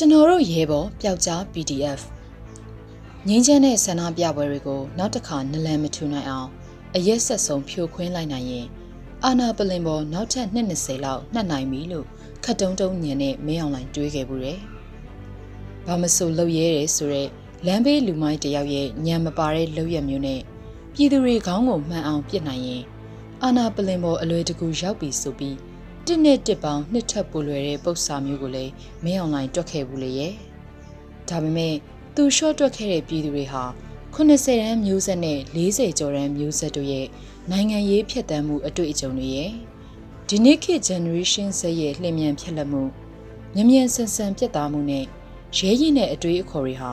ကျွန်တော်တို့ရဲဘော်ပျောက်ကြား PDF ငင်းချမ်းတဲ့ဆန္ဒပြပွဲတွေကိုနောက်တစ်ခါနလန်မထူနိုင်အောင်အရက်ဆက်ဆုံးဖြိုခွင်းလိုက်နိုင်ရင်အာနာပလင်ပေါ်နောက်ထပ်220လောက်နှက်နိုင်ပြီလို့ခတ်တုံးတုံးညင်နဲ့မင်းအောင်လိုင်းတွေးခဲ့ဘူးတယ်။ဘာမဆိုလှုပ်ရဲတယ်ဆိုတော့လမ်းဘေးလူမိုင်းတယောက်ရဲ့ညံမပါတဲ့လှုပ်ရက်မျိုးနဲ့ပြည်သူတွေခေါင်းကိုမှန်အောင်ပြစ်နိုင်ရင်အာနာပလင်ပေါ်အလွယ်တကူရောက်ပြီဆိုပြီး တစ်နှစ်တစ်ပေါင်းနှစ်ထပ်ပူလွယ်တဲ့ပု္ပ္ပစာမျိုးကိုလည်းမင်းအောင်လိုင်းတွက်ခဲ့ဘူးလေရဲ့။ဒါပေမဲ့သူရှော့တွက်ခဲ့တဲ့ပြည်သူတွေဟာ80ရန်မျိုးဆက်နဲ့40ကျော်ရန်မျိုးဆက်တို့ရဲ့နိုင်ငံရေးဖြတ်တန်းမှုအတွေ့အကြုံတွေရဲ့ဒီနေ့ခေတ် generation ဆက်ရဲ့လျင်မြန်ဖြတ်လက်မှုမြ мян ဆန်ဆန်ပြတ်သားမှုနဲ့ရဲရင်တဲ့အတွေ့အခေါ်တွေဟာ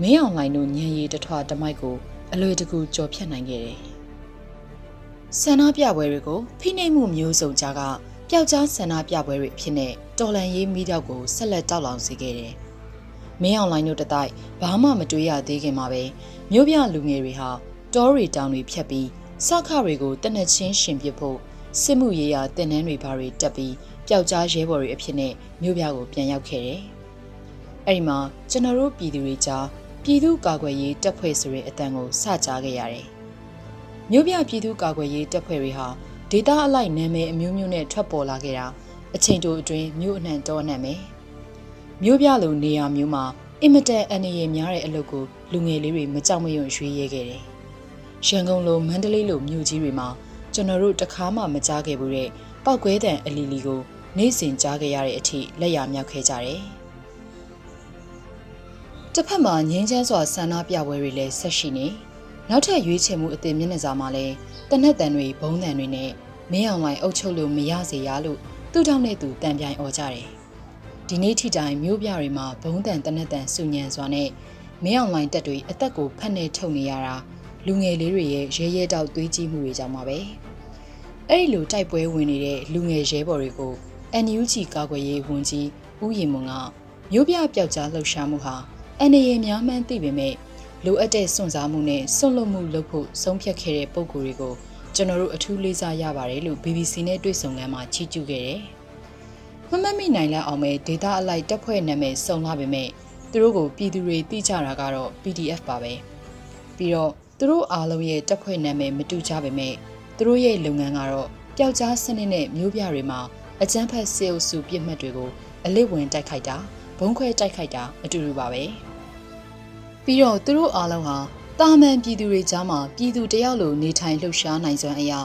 မင်းအောင်လိုင်းတို့ညံရည်တထွားတမိုက်ကိုအလွယ်တကူကြော်ဖြတ်နိုင်ခဲ့တယ်။ဆန္ဒပြပွဲတွေကိုဖိနှိပ်မှုမျိုးစုံကြားက ပျောက်ကြားဆန္ဒပြပွဲတွေအဖြစ်နဲ့တော်လန်ရေးမိတော့ကိုဆက်လက်တောက်လောင်စေခဲ့တယ်။မင်းအောင်လိုင်းတို့တတိုက်ဘာမှမတွေးရသေးခင်မှာပဲမြို့ပြလူငယ်တွေဟာတောရီတောင်တွေဖြတ်ပြီးစခတွေကိုတနက်ချင်းရှင်ပစ်ဖို့စစ်မှုရေးရာတင်နန်းတွေဘာတွေတက်ပြီးပျောက်ကြားရဲဘော်တွေအဖြစ်နဲ့မြို့ပြကိုပြန်ရောက်ခဲ့တယ်။အဲ့ဒီမှာကျွန်တော်တို့ပြည်သူတွေကြားပြည်သူကာကွယ်ရေးတပ်ဖွဲ့ဆိုတဲ့အတန်ကိုစကြားခဲ့ရတယ်။မြို့ပြပြည်သူကာကွယ်ရေးတပ်ဖွဲ့တွေဟာ ဒေတာအလိုက်နာမည်အမျိုးမျိုးနဲ့ထွက်ပေါ်လာခဲ့တာအချိန်တိုအတွင်းမြို့အနှံ့တောအနှံ့ပဲမြို့ပြလိုနေရာမျိုးမှာအင်မတန်အနေရများတဲ့အလုပ်ကိုလူငယ်လေးတွေမကြောက်မရွံ့ရွေးရဲခဲ့တယ်ရန်ကုန်လိုမန္တလေးလိုမြို့ကြီးတွေမှာကျွန်တော်တို့တခါမှမကြားခဲ့ဘူးတဲ့ပောက်ကွဲတံအလီလီကိုနေ့စဉ်ကြားခဲ့ရတဲ့အထိလက်ရမြောက်ခဲ့ကြတယ်တစ်ဖက်မှာငင်းချမ်းစွာဆန္ဒပြပွဲတွေလည်းဆက်ရှိနေ နောက်ထပ်ရွေးချယ်မှုအသစ်မျက်နှာစာမှာလည်းတနက်တန်တွေဘုံတန်တွေနဲ့မင်းအောင်လိုင်းအုပ်ချုပ်လို့မရစေရလို့သူ့ထောက်နဲ့သူတန်ပြိုင်អော်ကြတယ်ဒီနေ့ထိတိုင်မျိုးပြတွေမှာဘုံတန်တနက်တန်စုညံစွာနဲ့မင်းအောင်လိုင်းတက်တွေအသက်ကိုဖက်နေထုတ်နေရတာလူငယ်လေးတွေရဲ့ရဲရဲတောက်သွေးကြီးမှုတွေကြောင့်ပါပဲအဲ့ဒီလိုတိုက်ပွဲဝင်နေတဲ့လူငယ်ရဲဘော်တွေကို NUG ကာကွယ်ရေးဝန်ကြီးဦးရင်မွန်ကမျိုးပြပျောက်ကြားလှုပ်ရှားမှုဟာအနေရများမှန်းသိပေမဲ့ လိုအပ်တဲ့စွန့်စားမှုနဲ့စွန့်လွတ်မှုလုပ်ဖို့ဆုံးဖြတ်ခဲ့တဲ့ပုံကိုယ်တွေကိုကျွန်တော်တို့အထူးလေးစားရပါတယ်လို့ BBC နဲ့တွေ့ဆုံခန်းမှာချီးကျူးခဲ့တယ်။မမတ်မိနိုင်လောက်အောင်ပဲဒေတာအလိုက်တက်ဖွဲ့နာမည်စုံလာပေမဲ့သူတို့ကိုပြည်သူတွေသိကြတာကတော့ PDF ပါပဲ။ပြီးတော့သူတို့အားလုံးရဲ့တက်ဖွဲ့နာမည်မတူကြပေမဲ့သူတို့ရဲ့လုပ်ငန်းကတော့ပျောက်ကြားစနစ်နဲ့မျိုးပြတွေမှာအကျန်းဖက်စေအုပ်စုပြစ်မှတ်တွေကိုအလစ်ဝင်တိုက်ခိုက်တာဘုံခွဲတိုက်ခိုက်တာအတူတူပါပဲ။ ပြီးတော့သူတို့အားလုံးဟာတာမန်ပြည်သူတွေကြားမှာပြည်သူတယောက်လိုနေထိုင်လှုပ်ရှားနိုင်စွမ်းအရာ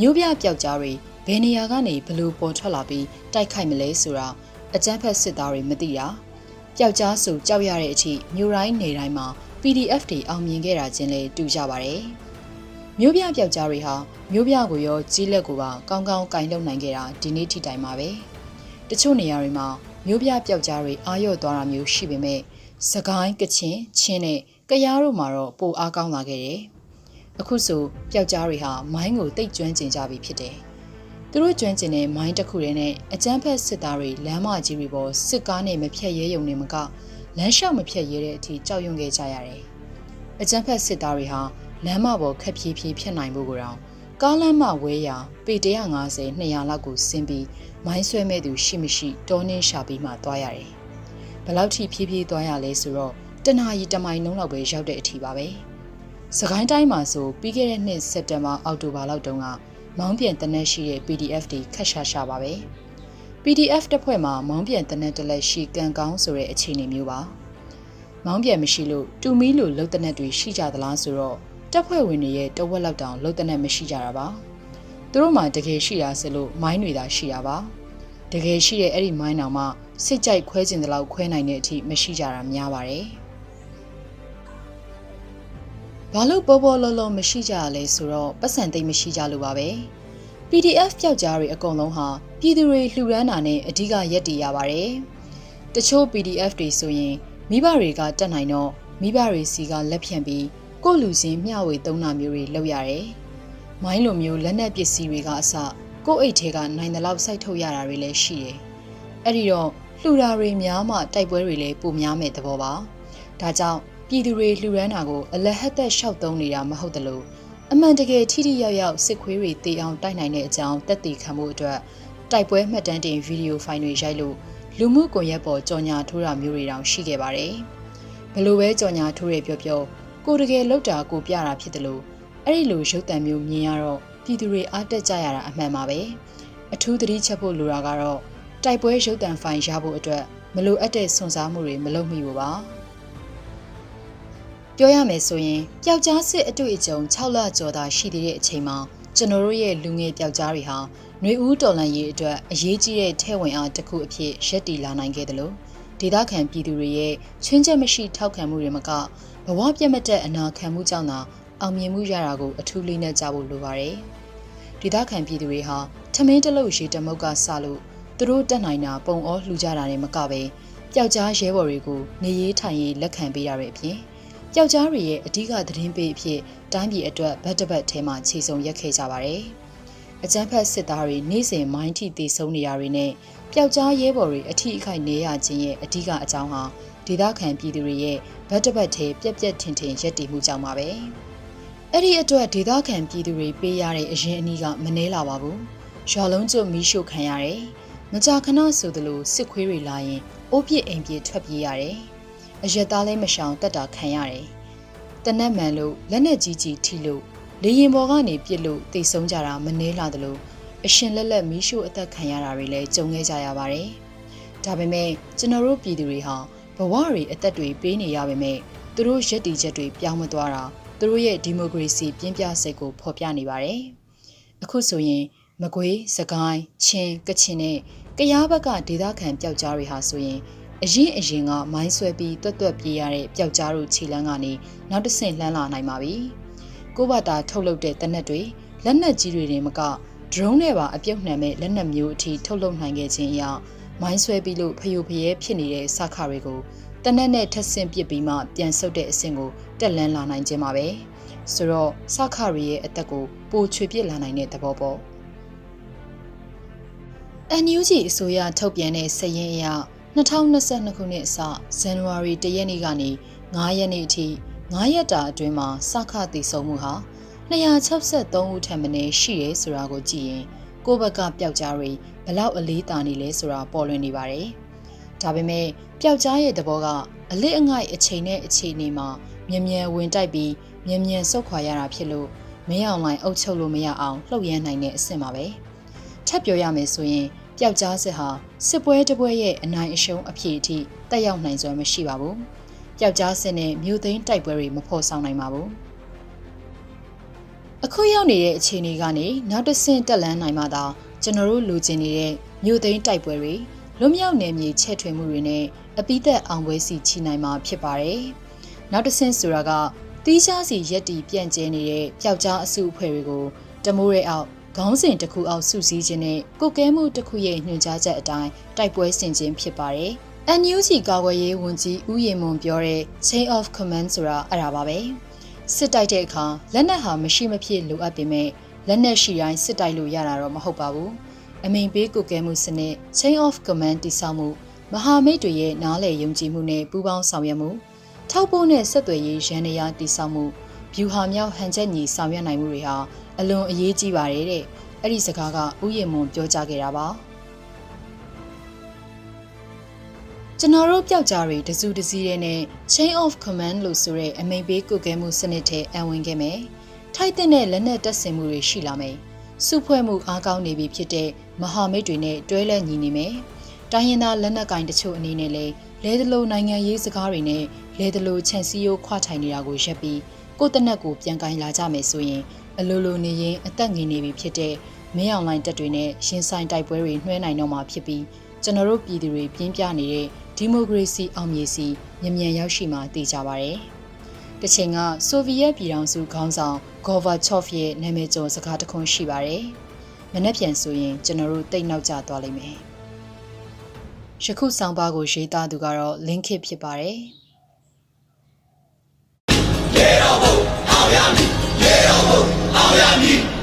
မျိုးပြပျောက်ကြားတွေဘယ်နေရာကနေဘလို့ပေါ်ထွက်လာပြီးတိုက်ခိုက်မလဲဆိုတာအကြမ်းဖက်စစ်သားတွေမသိတာပျောက်ကြားဆိုကြောက်ရတဲ့အထိမျိုးတိုင်းနေတိုင်းမှာ PDF တွေအောင်မြင်ခဲ့တာချင်းလည်းတူကြပါတယ်မျိုးပြပျောက်ကြားတွေဟာမျိုးပြကိုရောကြီးလက်ကိုပါကောင်းကောင်းကင်လုံနိုင်ခဲ့တာဒီနေ့ထိတိုင်ပါပဲတချို့နေရာတွေမှာမျိုးပြပျောက်ကြားတွေအာရုံသွားတာမျိုးရှိပေမဲ့ စကိုင်းကချင်ချင်းနဲ့ကရားတို့မှာတော့ပိုအားကောင်းလာခဲ့တယ်။အခုဆိုပျောက်ကြားတွေဟာမိုင်းကိုတိတ်ကျွမ်းကျင်ကြပြီဖြစ်တယ်။သူတို့ကျွမ်းကျင်တဲ့မိုင်းတစ်ခုတည်းနဲ့အကျန်းဖက်စစ်သားတွေလမ်းမကြီးတွေပေါ်စစ်ကားနဲ့မဖြတ်ရဲရုံနဲ့မကလမ်းလျှောက်မဖြတ်ရဲတဲ့အထိကြောက်ရွံ့ခဲ့ကြရတယ်။အကျန်းဖက်စစ်သားတွေဟာလမ်းမပေါ်ခက်ဖြည်းဖြည်းဖြတ်နိုင်ဖို့ကိုတော့ကားလမ်းမဝဲရာပေ150 200လောက်ကိုဆင်းပြီးမိုင်းဆွဲမဲ့သူရှိမရှိတောင်းနှင်းရှာပြီးမှသွားရတယ်။ ဘလောက်ထိဖြည်းဖြည်းသွားရလဲဆိုတော့တနာရီတမိုင်လုံးလောက်ပဲရောက်တဲ့အထိပါပဲ။စကိုင်းတိုင်းမှာဆိုပြီးခဲ့တဲ့နှစ်စက်တင်ဘာအောက်တိုဘာလောက်တုန်းကမောင်းပြန်တနက်ရှိတဲ့ PDF တွေခက်ရှာရှာပါပဲ။ PDF တစ်ဖွဲ့မှာမောင်းပြန်တနက်တလက်ရှိကန်ကောင်းဆိုတဲ့အခြေအနေမျိုးပါ။မောင်းပြန်မရှိလို့တူမီလိုလှုပ်တနက်တွေရှိကြသလားဆိုတော့တပ်ဖွဲ့ဝင်တွေရဲ့တဝက်လောက်တောင်လှုပ်တနက်မရှိကြတာပါ။သူတို့မှတကယ်ရှိတာဆိုလို့မိုင်းတွေသာရှိတာပါ။တကယ်ရှိတဲ့အဲ့ဒီမိုင်းတောင်မှ စိတ်ကြိုက်ခွဲကျင်တဲ့လောက်ခွဲနိုင်တဲ့အထိမရှိကြတာများပါတယ်။ဘာလို့ပေါ်ပေါ်လောလောမရှိကြရလဲဆိုတော့ပတ်စံသိမ့်မရှိကြလို့ပါပဲ PDF ပျောက်ကြားတွေအကုန်လုံးဟာပြည်သူတွေလှူဒန်းတာနဲ့အဓိကရက်တည်ရပါတယ်တချို့ PDF တွေဆိုရင်မိဘတွေကတတ်နိုင်တော့မိဘတွေစီကလက်ဖြန့်ပြီးကိုယ့်လူချင်းမျှဝေသုံးတာမျိုးတွေလုပ်ရတယ်မိုင်းလိုမျိုးလက်နက်ပစ္စည်းတွေကအစကိုယ့်အိတ်ထဲကနိုင်တဲ့လောက်စိုက်ထုတ်ရတာတွေလည်းရှိတယ်အဲ့ဒီတော့ လှူတာတွေများမှတိုက်ပွဲတွေလည်းပိုများမဲ့သဘောပါဒါကြောင့်ပြည်သူတွေလှူဒန်းတာကိုအလဟတ်သက်ရှောက်သုံးနေတာမဟုတ်တလို့အမှန်တကယ်ထိထိရောက်ရောက်စစ်ခွေးတွေတေအောင်တိုက်နိုင်တဲ့အကြောင်းတက်တည်ခံမှုအတွက်တိုက်ပွဲမှတ်တမ်းတင်ဗီဒီယိုဖိုင်တွေရိုက်လို့လူမှုကွန်ရက်ပေါ်ကြော်ညာထိုးတာမျိုးတွေတောင်ရှိခဲ့ပါတယ်။ဘလို့ပဲကြော်ညာထိုးရပြောပြောကိုတကယ်လောက်တာကိုပြတာဖြစ်တယ်လို့အဲ့ဒီလိုရုပ်တံမျိုးမြင်ရတော့ပြည်သူတွေအားတက်ကြရတာအမှန်ပါပဲ။အထူးသတိချက်ဖို့လိုတာကတော့ တိုက်ပွဲရုပ်တံဖိုင်ရဖို့အတွက်မလိုအပ်တဲ့စွန့်စားမှုတွေမလုပ်မိဘူးပါပြောရမယ်ဆိုရင်ပျောက်ကြားစစ်အတွေ့အကြုံ6လကျော်သာရှိသေးတဲ့အချိန်မှာကျွန်တော်တို့ရဲ့လူငယ်ပျောက်ကြားတွေဟာຫນွေဦးတော်လန်ရေးအတွက်အရေးကြီးတဲ့ထဲဝင်အားတစ်ခုအဖြစ်ရက်တည်လာနိုင်ခဲ့တယ်လို့ဒေသခံပြည်သူတွေရဲ့ချွင်းချက်မရှိထောက်ခံမှုတွေမကဘဝပြတ်မတဲ့အနာခံမှုကြောင့်သာအောင်မြင်မှုရတာကိုအထူးလေးနဲ့ကြားဖို့လိုပါတယ်ဒေသခံပြည်သူတွေဟာထမင်းတလုတ်ရေတမုတ်ကစလို့ သူတို့တက်နိုင်တာပုံအောလှူကြတာနဲ့မကပဲပျောက်ကြားရဲဘော်တွေကိုနေရေးထိုင်ရေးလက်ခံပေးရတဲ့အပြင်ပျောက်ကြားတွေရဲ့အဓိကသတင်းပေးအဖြစ်တိုင်းပြည်အတွက်ဗတ်တပတ်ထဲမှာခြေစုံရက်ခဲ့ကြပါတယ်။အကြမ်းဖက်စစ်သားတွေနေ့စဉ်မိုင်းထိတေဆုံးနေရတွေနဲ့ပျောက်ကြားရဲဘော်တွေအထိအခိုက်နေရခြင်းရဲ့အဓိကအကြောင်းဟာဒေသခံပြည်သူတွေရဲ့ဗတ်တပတ်ထဲပြက်ပြက်ထင်ထင်ရက်တည်မှုကြောင့်ပါပဲ။အဲ့ဒီအတွက်ဒေသခံပြည်သူတွေပေးရတဲ့အရင်အနည်းကမနှဲလာပါဘူး။ရွာလုံးကျွတ်မီးရှို့ခံရတယ်။ မကြာခဏဆိုသလိုစစ်ခွေးတွေလာရင်အိုးပြစ်အိမ်ပြစ်ထွက်ပြေးရတယ်။အရက်သားလည်းမရှောင်တက်တာခံရတယ်။တနက်မှန်လို့လက်နဲ့ကြီးကြီးထိလို့လေရင်ပေါ်ကနေပြစ်လို့တိတ်ဆုံးကြတာမနှဲလာသလိုအရှင်လက်လက်မီးရှို့အသက်ခံရတာတွေလည်းကြုံခဲ့ကြရပါတယ်။ဒါပေမဲ့ကျွန်တော်တို့ပြည်သူတွေဟာဘဝတွေအသက်တွေပေးနေရပေမဲ့သူတို့ရည်တည်ချက်တွေပြောင်းမသွားတာသူတို့ရဲ့ဒီမိုကရေစီပြင်းပြစိတ်ကိုဖော်ပြနေပါတယ်။အခုဆိုရင် မကွေး၊စကိုင်း၊ချင်း၊ကချင်နဲ့ကရားဘက်ကဒေသခံပျောက်ကြားတွေဟာဆိုရင်အရင်အရင်ကမိုင်းဆွဲပြီးတွတ်တွတ်ပြေးရတဲ့ပျောက်ကြားတို့ခြေလန်းကနေနောက်တစ်ဆင့်လှမ်းလာနိုင်ပါပြီ။ကိုဘတာထုတ်လုပ်တဲ့တနက်တွေလက်နက်ကြီးတွေတင်မကဒရုန်းနဲ့ပါအပြုတ်နှံမဲ့လက်နက်မျိုးအထိထုတ်လုပ်နိုင်ခဲ့ခြင်းအရမိုင်းဆွဲပြီးလို့ဖယိုဖယဲဖြစ်နေတဲ့စခတွေကိုတနက်နဲ့ထက်ဆင့်ပစ်ပြီးမှပြန်ဆုတ်တဲ့အဆင့်ကိုတက်လန်းလာနိုင်ခြင်းပါပဲ။ဆိုတော့စခရီရဲ့အသက်ကိုပိုချွေပစ်လာနိုင်တဲ့သဘောပေါ့။ NUG အစိုးရထုတ်ပြန်တဲ့စာရင်းအရ2022ခုနှစ်အစဇန်နဝါရီ1ရက်နေ့ကနေ9ရက်နေ့အထိ9ရက်တာအတွင်းမှာစခတည်ဆုံမှုဟာ263ဦးထပ်မင်းရှိရဲဆိုတာကိုကြည့်ရင်ကိုယ့်ဘက်ကပျောက်ကြားတွေဘလောက်အလေးတာနေလဲဆိုတာပေါ်လွင်နေပါတယ်။ဒါပေမဲ့ပျောက်ကြားရဲ့သဘောကအလစ်အငိုက်အချိန်နဲ့အချိန်နေမှာမြန်မြန်ဝင်တိုက်ပြီးမြန်မြန်ဆုတ်ခွာရတာဖြစ်လို့မင်းအောင်လိုင်းအုပ်ချုပ်လို့မရအောင်လှုပ်ရမ်းနိုင်တဲ့အဆင့်ပါပဲ။ ထပ်ပြောရမယ်ဆိုရင်ပျောက်ကြားစစ်ဟာစစ်ပွဲတပွဲရဲ့အနိုင်အရှုံးအဖြစ်အထိတက်ရောက်နိုင်စွမ်းမရှိပါဘူး။ပျောက်ကြားစစ်နဲ့မြို့သိမ်းတိုက်ပွဲတွေမဖော်ဆောင်နိုင်ပါဘူး။အခုရောက်နေတဲ့အခြေအနေကနေနောက်တစ်ဆင့်တက်လန်းနိုင်မှသာကျွန်တော်တို့လူကျင်နေတဲ့မြို့သိမ်းတိုက်ပွဲတွေလွတ်မြောက်နယ်မြေချဲ့ထွင်မှုတွေနဲ့အပိသက်အောင်ပွဲစီချီနိုင်မှာဖြစ်ပါတယ်။နောက်တစ်ဆင့်ဆိုတာကတီးခြားစီရက်တီပြန့်ကျဲနေတဲ့ပျောက်ကြားအစုအဖွဲ့တွေကိုတမိုးရဲအောက် ခေါင်းစဉ်တစ်ခုအောက်စုစည်းခြင်းနဲ့ကုတ်ကဲမှုတစ်ခုရဲ့ညွှန်ကြားချက်အတိုင်းတိုက်ပွဲဆင်ခြင်းဖြစ်ပါတယ်။ NUG ကာကွယ်ရေးဝန်ကြီးဦးရင်မွန်ပြောတဲ့ chain of command ဆိုတာအဲ့ဒါပါပဲ။စစ်တိုက်တဲ့အခါလက်နက်ဟာမရှိမဖြစ်လိုအပ်ပေမဲ့လက်နက်ရှိတိုင်းစစ်တိုက်လို့ရတာတော့မဟုတ်ပါဘူး။အမိန်ပေးကုတ်ကဲမှုစနစ် chain of command တိစောက်မှုမဟာမိတ်တွေရဲ့နားလည်ယုံကြည်မှုနဲ့ပူးပေါင်းဆောင်ရွက်မှုထောက်ပို့နဲ့ဆက်သွယ်ရေးရန်နေရာတိစောက်မှုဗျူဟာမြောက်ဟန်ချက်ညီဆောင်ရွက်နိုင်မှုတွေဟာ အလွန်အရေးကြီးပါတယ်တဲ့အဲ့ဒီစကားကဥယျာဉ်မွန်ပြောကြားခဲ့တာပါကျွန်တော်တို့ပျောက်ကြားတွေတစုတစည်းတဲ့နဲ့ chain of command လို့ဆိုတဲ့အမိန်ပေးကုတ်ကဲမှုစနစ်ထဲအံဝင်ခဲ့မယ်ထိုက်တဲ့လက်နက်တပ်ဆင်မှုတွေရှိလာမယ်စုဖွဲ့မှုအားကောင်းနေပြီဖြစ်တဲ့မဟာမိတ်တွေနဲ့တွဲလက်ညီနေမယ်တိုင်းရင်းသားလက်နက်ကင်တချို့အနေနဲ့လည်းလဲသလိုနိုင်ငံရေးစကားတွေနဲ့လဲသလိုခြံစည်းရိုးခွာထိုင်နေတာကိုရပ်ပြီးကိုယ့်တနက်ကိုပြန်ကင်လာကြမယ်ဆိုရင် အလိုလိုနေရင်အသက်ငင်နေပြီဖြစ်တဲ့မင်းအောင်လိုင်းတက်တွေနဲ့ရှင်ဆိုင်တိုက်ပွဲတွေနှွှဲနိုင်တော့မှာဖြစ်ပြီးကျွန်တော်တို့ပြည်သူတွေပြင်းပြနေတဲ့ဒီမိုကရေစီအောင်မြင်စီမြန်မြန်ရောက်ရှိမှာတည်ကြပါရယ်။တချိန်ကဆိုဗီယက်ပြည်ထောင်စုခေါင်းဆောင်ဂေါ်ဗာချော့ဖ်ရဲ့နာမည်ကျော်စကားတခွန်းရှိပါရယ်။မနေ့ပြန်ဆိုရင်ကျွန်တော်တို့တိတ်နောက်ကျသွားလိမ့်မယ်။ယခုဆောင်ပါကိုရေးသားသူကတော့လင်းခစ်ဖြစ်ပါတယ်။ရေတော်ဘုံအောင်ရမည်ရေတော်ဘုံ အောင်ရမည်